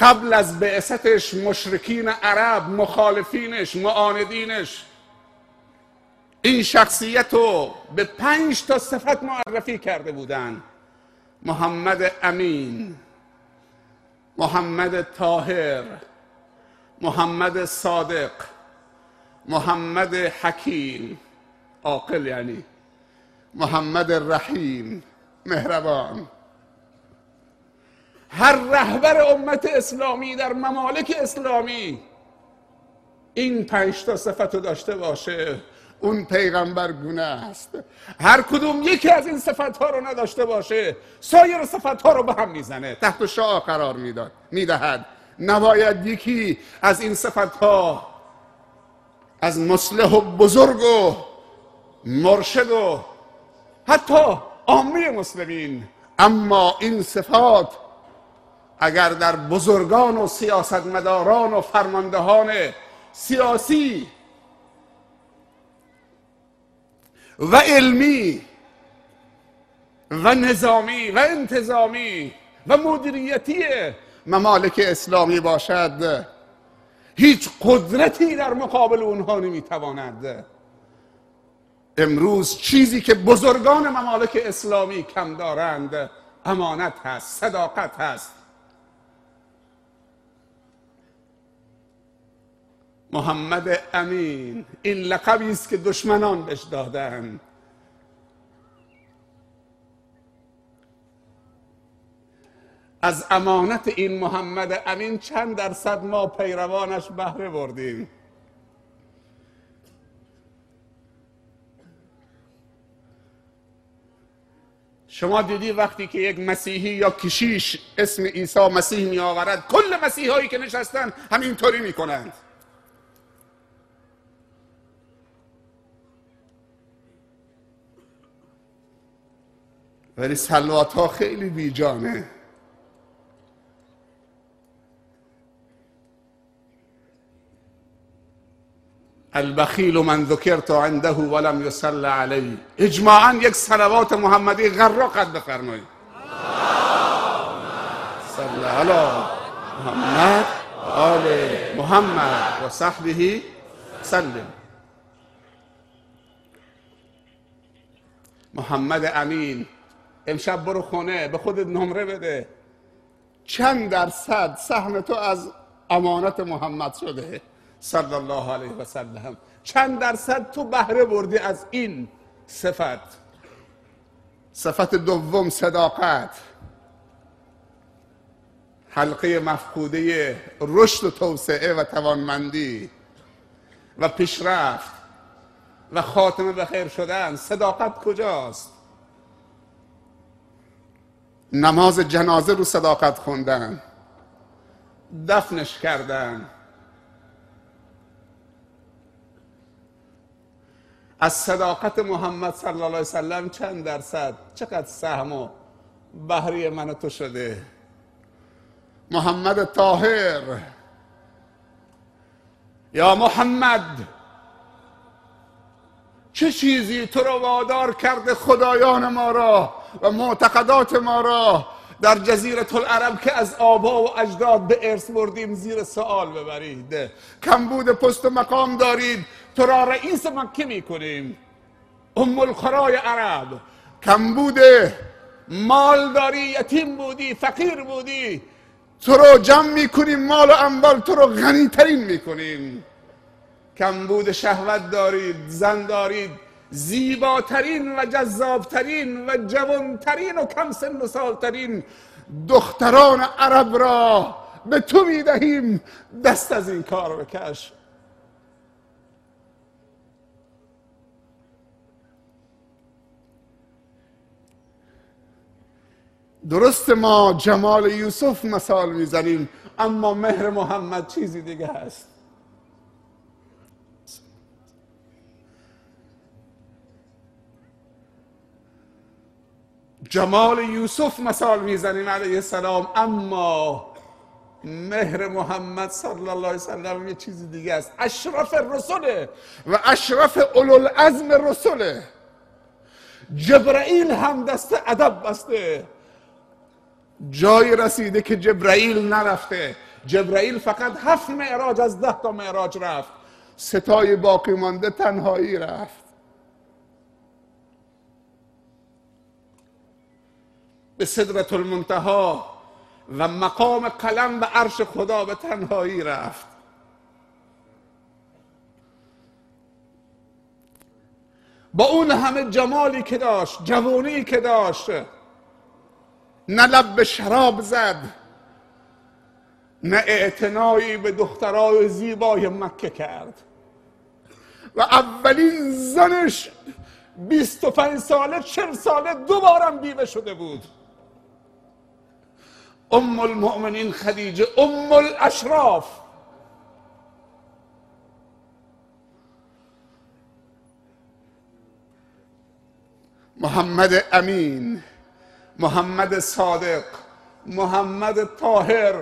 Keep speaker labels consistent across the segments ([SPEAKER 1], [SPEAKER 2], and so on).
[SPEAKER 1] قبل از بعثتش مشرکین عرب مخالفینش معاندینش. این شخصیت رو به پنج تا صفت معرفی کرده بودن. محمد امین محمد طاهر محمد صادق محمد حکیم. عاقل یعنی. محمد رحیم مهربان. هر رهبر امت اسلامی در ممالک اسلامی این پنج تا صفت رو داشته باشه اون پیغمبر گونه است. هر کدوم یکی از این صفت ها رو نداشته باشه سایر صفت ها رو به هم می‌زنه. تحت شعا قرار می‌داد می‌دهد. نباید یکی از این صفت ها از مصلح و بزرگ و مرشد و حتی عامه مسلمین. اما این صفات اگر در بزرگان و سیاستمداران و فرماندهان سیاسی و علمی و نظامی و انتظامی و مدیریتی ممالک اسلامی باشد هیچ قدرتی در مقابل اونها نمی‌تواند. امروز چیزی که بزرگان ممالک اسلامی کم دارند امانت هست صداقت هست. محمد امین این لقبی است که دشمنان بهش دادن. از امانت این محمد امین چند درصد ما پیروانش بهره بردیم؟ شما دیدی وقتی که یک مسیحی یا کشیش اسم عیسی مسیح می آورد کل مسیح هایی که نشستن همینطوری می کنند ولی سلوات ها خیلی بیجانه. البخیل من ذکرت عنده ولم یصل علی. اجماعا یک صلوات محمدی غرقت بفرمایید صلی علی محمد آل محمد و صحبه سلم محمد امین امشب برو خونه به خودت نمره بده. چند درصد سهم تو از امانت محمد شده؟ صلی الله علیه و سلم. چند درصد تو بهره بردی از این صفت؟ صفت دوم صداقت. حلقه مفقوده رشد و توسعه و توانمندی. و پیشرفت. و خاتمه به خیر شدن. صداقت کجاست؟ نماز جنازه رو صداقت خوندن. دفنش کردن. از صداقت محمد صلی الله علیه وسلم چند درصد؟ چقدر سهم و بهری من تو شده؟ محمد طاهر. یا محمد چه چیزی تو رو وادار کرده خدایان ما را؟ و معتقدات ما را در جزیره العرب که از آبا و اجداد به ارث بردیم زیر سوال ببرید. کمبود پست و مقام دارید. تو را رئیس مکه می‌کنیم. ام القرای عرب. کمبود مال داری یتیم بودی فقیر بودی. تو رو جمع می‌کنیم مال و اموال تو رو غنی ترین می‌کنیم. کمبود شهوت دارید زن دارید. زیباترین و جذابترین و جوانترین و کم سن و سالترین دختران عرب را به تو می‌دهیم. دست از این کار بکش. درست ما جمال یوسف مثال می‌زنیم اما مهر محمد چیزی دیگه هست. جمال یوسف مثال می‌زنیم علیه السلام. اما مهر محمد صلی الله علیه وسلم یه چیزی دیگه است. اشرف رسوله و اشرف اولوالعزم رسوله. جبرائیل هم دست ادب بسته. جای رسیده که جبرائیل نرفته. جبرائیل فقط هفت معراج از ده تا معراج رفت. ستای باقی مانده تنهایی رفت. به صدرت المنتها و مقام قلم به عرش خدا به تنهایی رفت. با اون همه جمالی که داشت جوانی که داشت نه لب به شراب زد نه اعتنایی به دخترای زیبای مکه کرد. و اولین زنش 25 ساله 40 ساله دوبارم بیوه شده بود. ام المؤمنین خدیجه ام الاشراف محمد امین محمد صادق محمد طاهر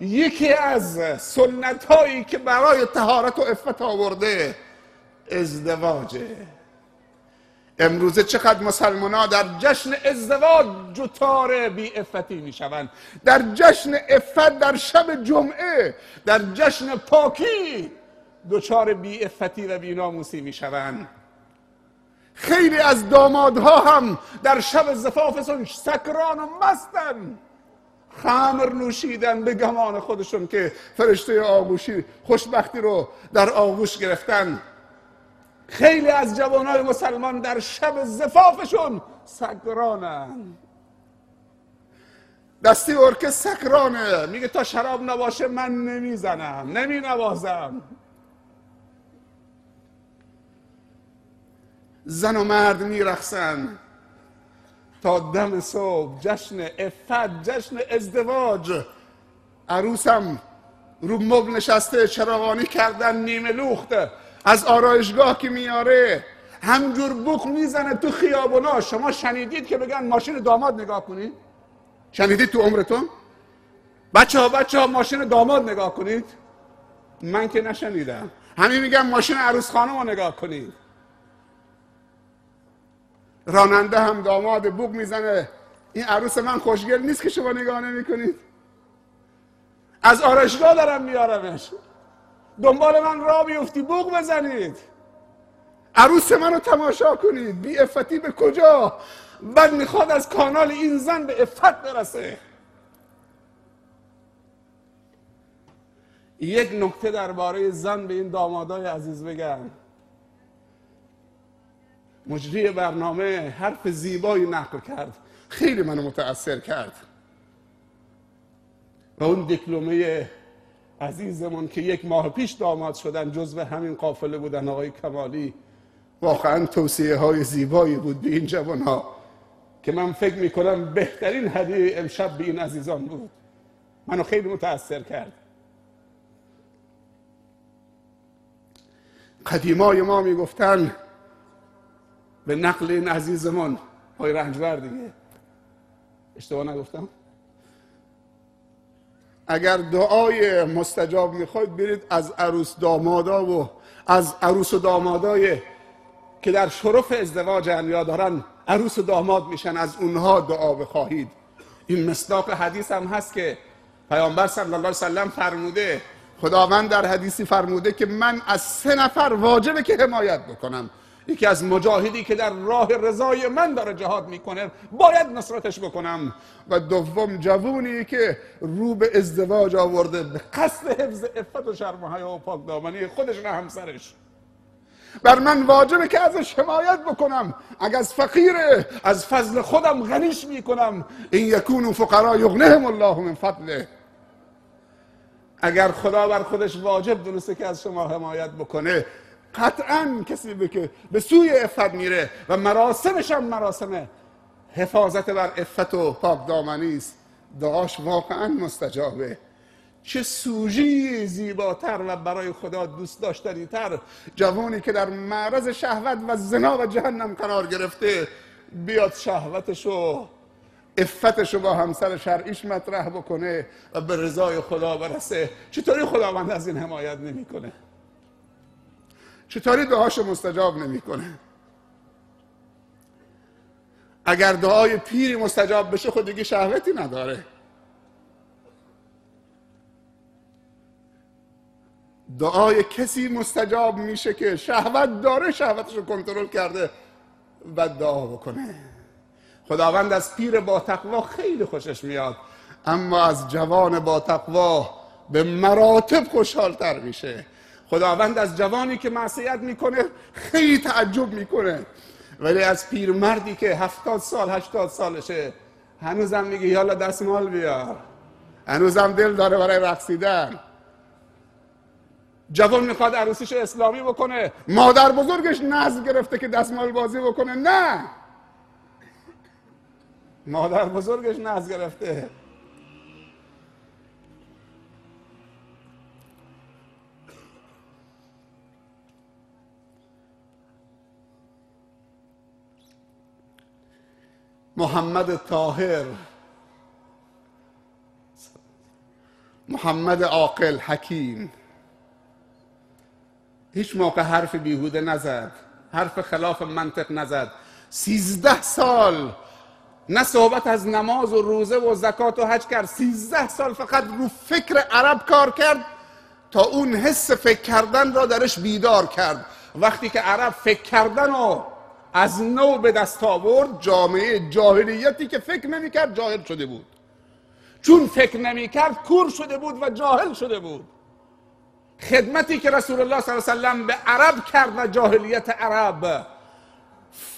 [SPEAKER 1] یکی از سنت هایی که برای تهارت و افت آورده ازدواجه. امروزه چقدر مسلمان ها در جشن ازدواج جوتار بی افتی می شوند در جشن افت در شب جمعه در جشن پاکی دچار بی افتی و بی ناموسی می شوند خیلی از دامادها هم در شب زفافشون سکران و مستن. خمر نوشیدن به گمان خودشون که فرشته آغوشی خوشبختی رو در آغوش گرفتن. خیلی از جوانای مسلمان در شب زفافشون سکرانن دستی ارکه سکرانه میگه تا شراب نباشه من نمی‌زنم نمی نوازم زن و مرد میرخسن. تا دم صبح جشن افت جشن ازدواج. عروسم رو مبل نشسته چراغانی کردن نیمه لوخته. از آرایشگاه که میاره همجور بوق می‌زنه تو خیابونا. شما شنیدید که بگن ماشین داماد نگاه کنید؟ شنیدید تو عمرتون؟ بچه ها بچه ها ماشین داماد نگاه کنید. من که نشنیدم. همین میگم ماشین عروس خانم رو نگاه کنید. راننده هم داماد بوق می‌زنه. این عروس من خوشگل نیست که شما نگاه نمی کنید از آرایشگاه دارم میارمش. دنبال من را بیفتی بوق بزنید. عروس منو تماشا کنید. بی افتی به کجا؟ بعد می‌خواد از کانال این زن به افت برسه. یک نکته درباره زن به این دامادای عزیز بگم. مجری برنامه حرف زیبایی نقل کرد. خیلی منو متاثر کرد. و اون دیپلمه عزیزمون که یک ماه پیش داماد شدن جزو همین قافله بودن آقای کمالی واقعا توصیه های زیبایی بود به این جوان ها که من فکر می‌کنم بهترین هدیه امشب به این عزیزان بود. منو خیلی متاثر کرد. قدیمای ما می‌گفتن به نقل این عزیزمون های رنجور دیگه اشتباه نگفتم؟ اگر دعای مستجاب می‌خواید برید از عروس دامادا و از عروس و دامادای که در شرف ازدواج یا دارن عروس و داماد میشن از اونها دعا بخواهید. این مصداق حدیث هم هست که پیامبر صلی الله علیه وسلم فرموده خداوند در حدیثی فرموده که من از سه نفر واجبه که حمایت بکنم. یکی از مجاهدی که در راه رضای من داره جهاد می‌کنه باید نصرتش بکنم. و دوم جوونی که رو به ازدواج آورده به قصد حفظ افت و شرم و حیا و پاک خودش نه همسرش. بر من واجبه که ازش حمایت بکنم. اگر از فقیره از فضل خودم غنیش می‌کنم. این یکون فقرا یغنهم الله من فضله. اگر خدا بر خودش واجب دونسته که از شما حمایت بکنه قطعا کسی که به سوی افت میره و مراسمش هم مراسم حفاظت بر افت و پاک دامنی است. دعاش واقعا مستجابه. چه سوژی زیباتر و برای خدا دوست داشتنی تر جوانی که در معرض شهوت و زنا و جهنم قرار گرفته بیاد شهوتش و افتش رو با همسر شرعیش مطرح بکنه و به رضای خدا برسه. چطوری خداوند از این حمایت نمی‌کنه؟ چطوری دعاشو مستجاب نمی‌کنه؟ اگر دعای پیری مستجاب بشه خود دیگه شهوتی نداره. دعای کسی مستجاب میشه که شهوت داره شهوتش رو کنترل کرده و دعا بکنه. خداوند از پیر با تقوا خیلی خوشش میاد اما از جوان با تقوا به مراتب خوشحالتر میشه. خداوند از جوانی که معصیت می‌کنه خیلی تعجب می‌کنه. ولی از پیرمردی که هفتاد سال هشتاد سالشه هنوزم میگه یالا دستمال بیار. هنوزم دل داره برای رقصیدن. جوان می‌خواد عروسیش اسلامی بکنه. مادر بزرگش نزد گرفته که دستمال بازی بکنه. نه! مادر بزرگش نزد گرفته. محمد طاهر. محمد عاقل حکیم. هیچ موقع حرف بیهوده نزد. حرف خلاف منطق نزد. سیزده سال نه صحبت از نماز و روزه و زکات و حج کرد. سیزده سال فقط رو فکر عرب کار کرد تا اون حس فکر کردن را درش بیدار کرد. وقتی که عرب فکر کردن و از نو به دست آورد جامعه جاهلیتی که فکر نمی‌کرد جاهل شده بود. چون فکر نمی‌کرد کور شده بود و جاهل شده بود. خدمتی که رسول الله صلی الله علیه وسلم به عرب کرد و جاهلیت عرب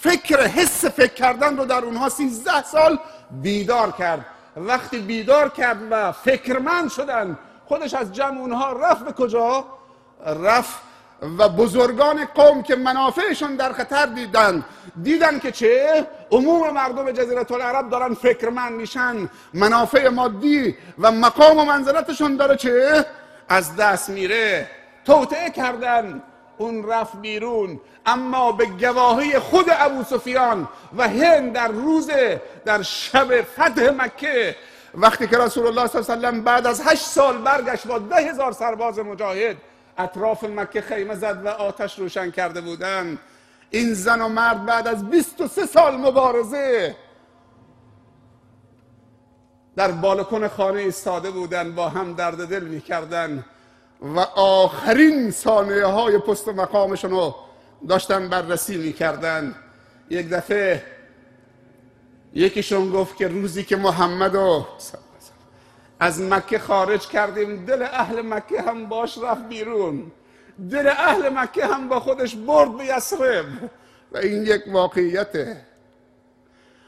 [SPEAKER 1] فکر حس فکر کردن رو در اونها سیزده سال بیدار کرد. وقتی بیدار کرد و فکرمند شدن خودش از جمع اونها رفت به کجا؟ رفت و بزرگان قوم که منافعشون در خطر دیدن دیدن که چه؟ عموم مردم جزیره العرب دارن فکرمند میشن منافع مادی و مقام و منزلتشون داره چه؟ از دست میره. توطعه کردن اون رفت بیرون. اما به گواهی خود ابو سفیان و هند در روز در شب فتح مکه وقتی که رسول الله صلی الله علیه و بعد از هشت سال برگشت با ده هزار سرباز مجاهد اطراف مکه خیمه زد و آتش روشن کرده بودند این زن و مرد بعد از 23 سال مبارزه در بالکن خانه ایستاده بودن با هم درد دل می‌کردن و آخرین ثانیه های پست و مقامشون رو داشتن بررسی می‌کردن. یک دفعه یکیشون گفت که روزی که محمد رو از مکه خارج کردیم دل اهل مکه هم باش رفت بیرون. دل اهل مکه هم با خودش برد به یسرب و این یک واقعیته.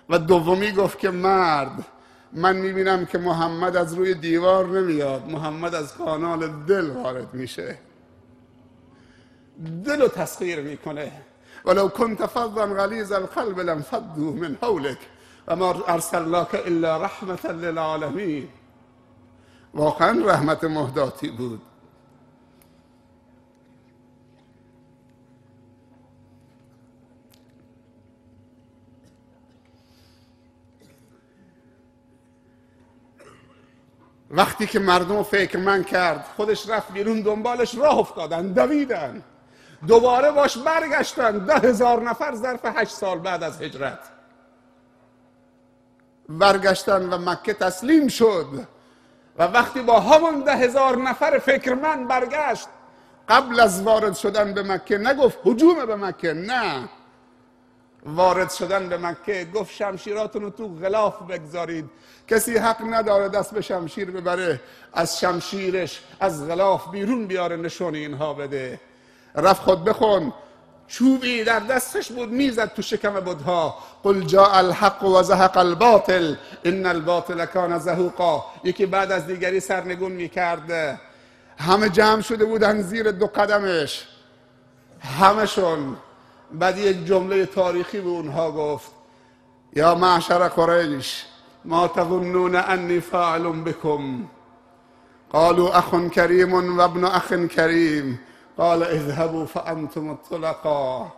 [SPEAKER 1] و دومی گفت که مرد من می‌بینم که محمد از روی دیوار نمیاد. محمد از کانال دل وارد میشه. دل رو تسخیر می‌کنه. ولو كنت فظا غلیظ القلب لانفضوا من حولك و ما ارسلناک الا رحمتا للعالمین. واقعا رحمت مهداتی بود. وقتی که مردم فکر من کرد خودش رفت بیرون دنبالش راه افتادن دویدن. دوباره باش برگشتن ده هزار نفر ظرف هشت سال بعد از هجرت. برگشتن و مکه تسلیم شد. و وقتی با همون ده هزار نفر فکرمند برگشت قبل از وارد شدن به مکه نگفت حجوم به مکه نه. وارد شدن به مکه گفت شمشیراتون رو تو غلاف بگذارید. کسی حق نداره دست به شمشیر ببره از شمشیرش از غلاف بیرون بیاره نشون اینها بده. رفت خود بخون. چوبی در دستش بود می‌زد تو شکم بودها قل جاء الحق و زهق الباطل ان الباطل کان زهوقا. یکی بعد از دیگری سرنگون می‌کرد. همه جمع شده بودن زیر دو قدمش. همشون بعد یک جمله تاریخی به اونها گفت. یا معشر قریش ما تظنون انی فاعل بكم قالوا اخ کریم و ابن اخ کریم. قال اذهبوا فانتم الطلقا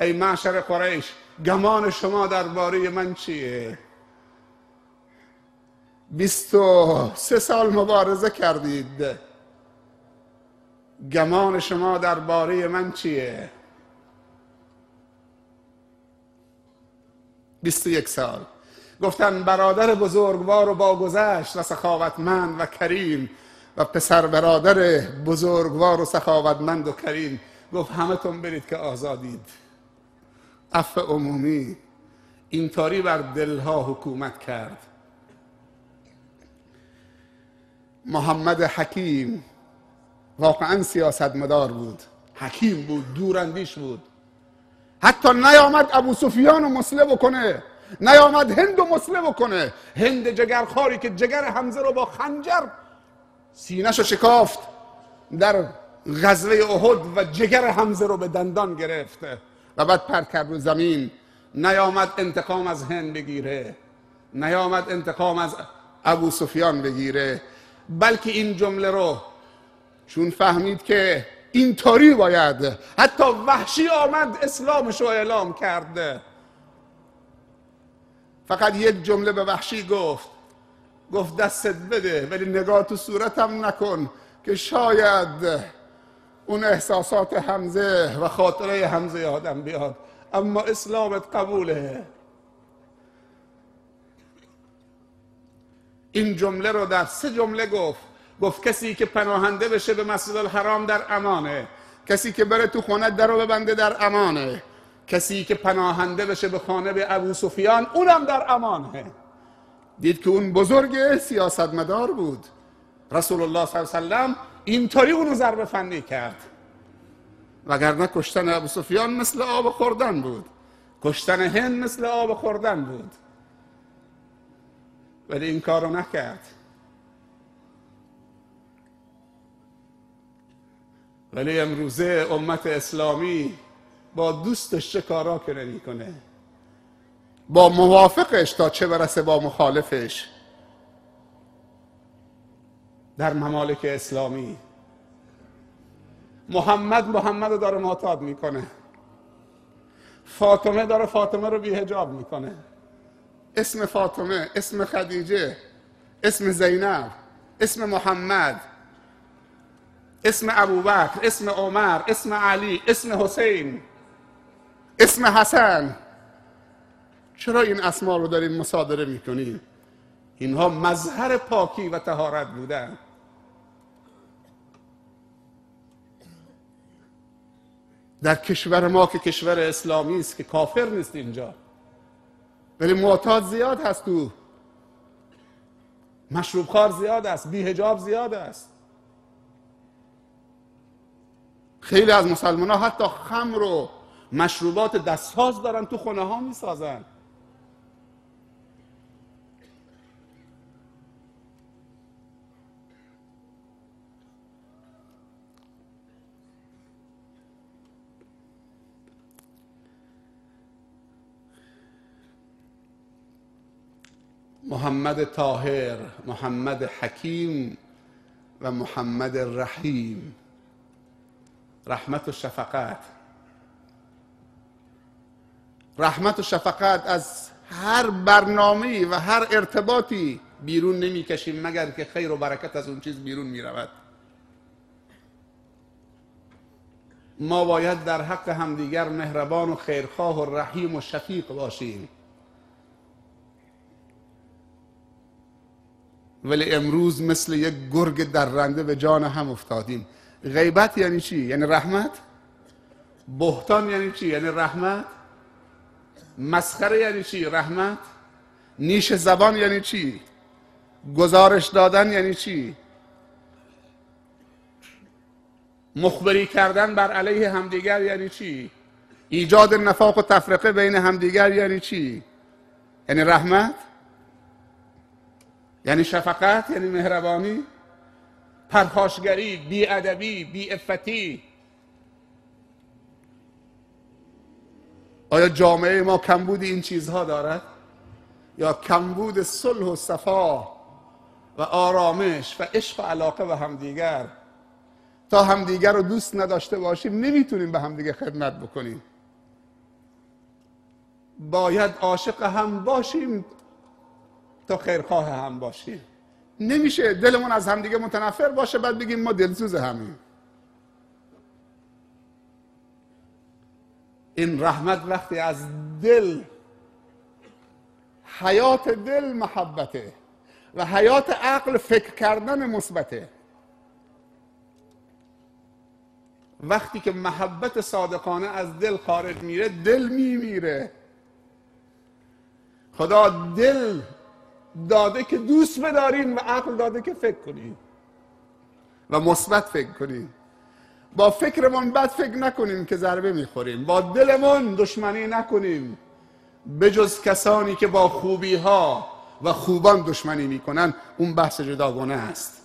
[SPEAKER 1] ای معشر قریش گمان شما درباره من چیه؟ بیست و سه سال مبارزه کردید. گمان شما درباره من چیه؟ بیست و یک سال. گفتن برادر بزرگوار و با گذشت و سخاوتمند و کریم و پسر برادر بزرگوار و سخاوتمند و کریم گفت همتون برید که آزادید. عفو عمومی اینطوری بر دلها حکومت کرد. محمد حکیم واقعا سیاستمدار بود. حکیم بود دوراندیش بود. حتی نیامد ابو سفیان و مسله بکنه نیامد هند و مسله بکنه. هند جگرخاری که جگر حمزه رو با خنجر سینش رو شکافت در غزوه احد و جگر حمزه رو به دندان گرفته و بعد پر کرد رو زمین. نیامد انتقام از هند بگیره. نیامد انتقام از ابو سفیان بگیره. بلکه این جمله رو چون فهمید که اینطوری باید حتی وحشی آمد اسلامش رو اعلام کرده. فقط یک جمله به وحشی گفت. گفت دستت بده ولی نگاه تو صورتم نکن که شاید اون احساسات حمزه و خاطره حمزه یادم بیاد. اما اسلامت قبوله. این جمله رو در سه جمله گفت. گفت کسی که پناهنده بشه به مسجد الحرام در امانه. کسی که بره تو خونه در رو ببنده در امانه. کسی که پناهنده بشه به خانه به ابو سفیان اونم در امانه. دید که اون بزرگ سیاستمدار بود. رسول الله صلی الله علیه وسلم اینطوری اونو ضربه فنی کرد. وگرنه کشتن ابو سفیان مثل آب خوردن بود. کشتن هند مثل آب خوردن بود. ولی این کارو نکرد. ولی امروزه امت اسلامی با دوستش چه کارا که با موافقش تا چه برسه با مخالفش. در ممالک اسلامی محمد محمد داره معتاد می‌کنه. فاطمه داره فاطمه رو بیهجاب می‌کنه. اسم فاطمه اسم خدیجه اسم زینب اسم محمد اسم ابوبکر اسم عمر اسم علی اسم حسین اسم حسن. چرا این اسما رو داریم مصادره می‌کنیم اینها مظهر پاکی و تهارت بودن. در کشور ما که کشور اسلامی است که کافر نیست اینجا. ولی معتاد زیاد هست تو. مشروب خار زیاد است بیهجاب زیاد است. خیلی از مسلمان ها حتی خمر و مشروبات دستساز دارن تو خونه ها می‌سازن. محمد طاهر محمد حکیم و محمد رحیم. رحمت و شفقت. رحمت و شفقت از هر برنامه و هر ارتباطی بیرون نمی‌کشیم مگر که خیر و برکت از اون چیز بیرون می رود ما باید در حق همدیگر مهربان و خیرخواه و رحیم و شفیق باشیم. ولی امروز مثل یک گرگ درنده به جان هم افتادیم غیبت یعنی چی؟ یعنی رحمت؟ بهتان یعنی چی؟ یعنی رحمت؟ مسخره یعنی چی؟ رحمت؟ نیش زبان یعنی چی؟ گزارش دادن یعنی چی؟ مخبری کردن بر علیه همدیگر یعنی چی؟ ایجاد نفاق و تفرقه بین همدیگر یعنی چی؟ یعنی رحمت؟ یعنی شفقت یعنی مهربانی پرخاشگری بی ادبی بی افتی آیا جامعه ما کمبود این چیزها دارد؟ یا کمبود صلح و صفا و آرامش و عشق و علاقه به همدیگر؟ تا همدیگر رو دوست نداشته باشیم نمی‌تونیم به همدیگه خدمت بکنیم. باید عاشق هم باشیم تا خیرخواه هم باشیم نمیشه دلمون از همدیگه متنفر باشه بعد بگیم ما دلسوز همیم. این رحمت وقتی از دل حیات دل محبته و حیات عقل فکر کردن مثبته. وقتی که محبت صادقانه از دل خارج میره دل میمیره. خدا دل داده که دوست بدارین و عقل داده که فکر کنین و مثبت فکر کنین با فکرمون بد فکر نکنیم که ضربه می‌خوریم. با دلمون دشمنی نکنیم. بجز کسانی که با خوبی ها و خوبان دشمنی می‌کنن اون بحث جداگانه است.